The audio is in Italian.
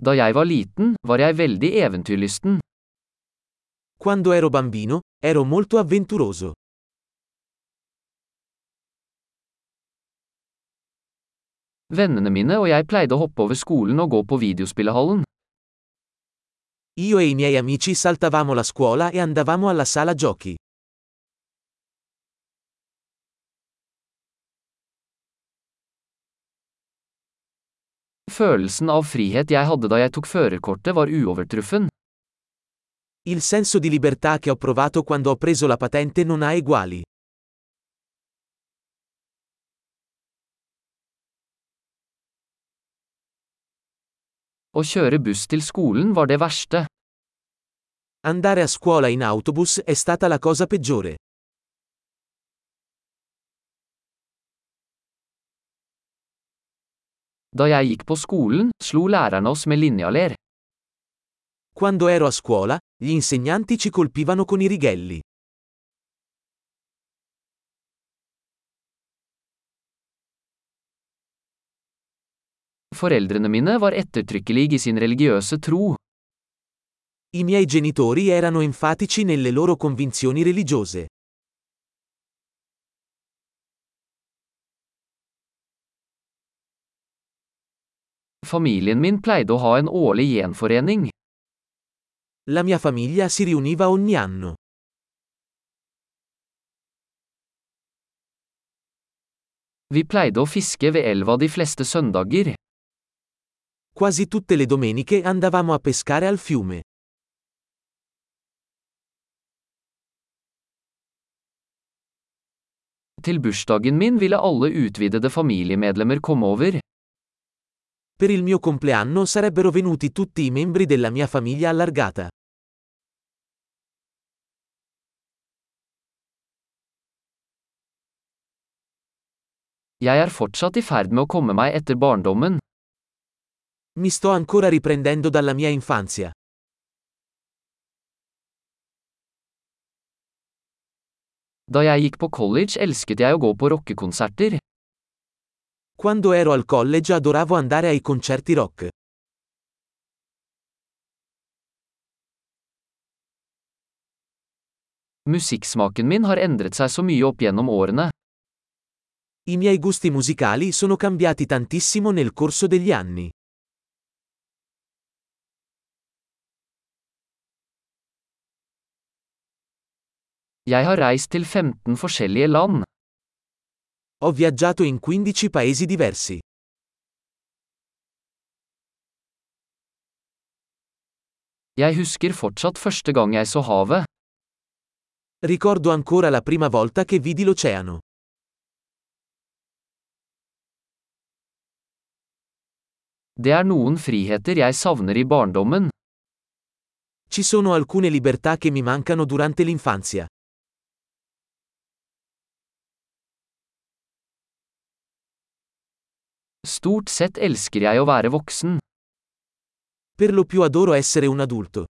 Da jeg var liten, var jeg veldig eventyrlysten. Quando ero bambino, ero molto avventuroso. Vennene mine og jeg pleide å hoppe over skolen og gå på videospillehallen. Io e i miei amici saltavamo la scuola e andavamo alla sala giochi. Følelsen av frihet jeg hadde da jeg tok førerkortet var uovertruffen. Il senso di libertà che ho provato quando ho preso la patente non ha eguali. Å kjøre buss til skolen var det verste. Andare a scuola in autobus è stata la cosa peggiore. Da jeg gikk på skolen, slo lærerne oss med linjaler. Quando ero a scuola, gli insegnanti ci colpivano con i righelli. Foreldrene mine var ettertrykkelige i sin religiøse tro. I miei genitori erano enfatici nelle loro convinzioni religiose. Familien min pleide å ha en årlig gjenforening. La mia famiglia si riuniva ogni anno. Vi pleide å fiske ved elva de fleste søndager. Quasi tutte le domeniche andavamo a pescare al fiume. Til bursdagen min ville alle utvidede familiemedlemmer komme over. Per il mio compleanno sarebbero venuti tutti i membri della mia famiglia allargata. Jeg er fortsatt i ferd med å komme meg etter barndommen. Mi sto ancora riprendendo dalla mia infanzia. Da jeg gikk på college elsket jeg å gå på rockekonserter. Quando ero al college adoravo andare ai concerti rock. Musikksmaken min har endret seg så mye opp gjennom årene. I miei gusti musicali sono cambiati tantissimo nel corso degli anni. Jeg har reist til 15 forskjellige land. Ho viaggiato in 15 paesi diversi. Jeg husker fortsatt første gang jeg så havet. Ricordo ancora la prima volta che vidi l'oceano. Det er noen friheter jeg savner i barndommen. Ci sono alcune libertà che mi mancano durante l'infanzia. Stort sett elsker jeg å være voksen. Per lo più adoro essere un adulto.